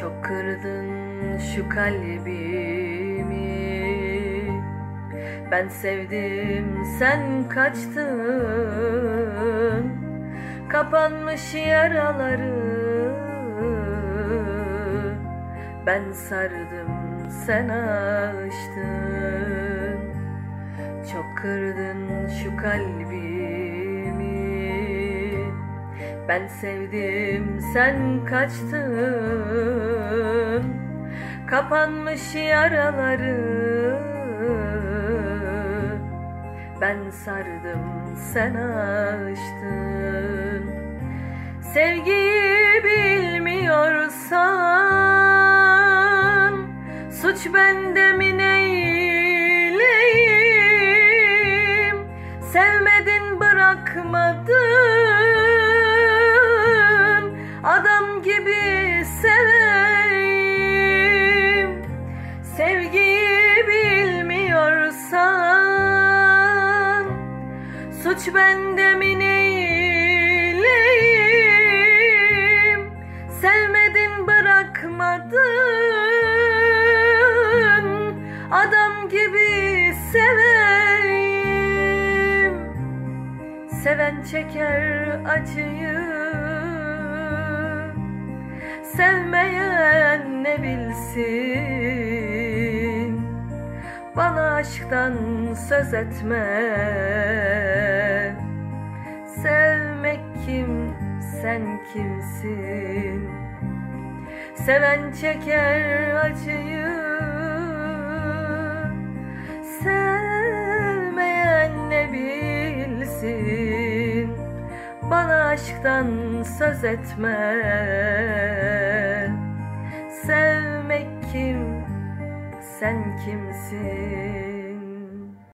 Çok kırdın şu kalbimi. Ben sevdim sen kaçtın. Kapanmış yaraları. Ben sardım sen açtın. Çok kırdın şu kalbimi Ben sevdim sen kaçtın. Kapanmış yaraları. Ben sardım sen açtın. Sevgiyi bilmiyorsan Suç bende mi neyleyim? Sevmedin bırakmadın Adam gibi seveyim. Sevgiyi bilmiyorsan Suç bende mi neyleyim Sevmedin bırakmadın. Adam gibi seveyim. Seven çeker acıyı Sevmeyen ne bilsin? Bana aşktan söz etme. Sevmek kim, sen kimsin? Seven çeker acıyı. Sevmeyen ne bilsin? Bana aşktan söz etme Sevmek kim, sen kimsin?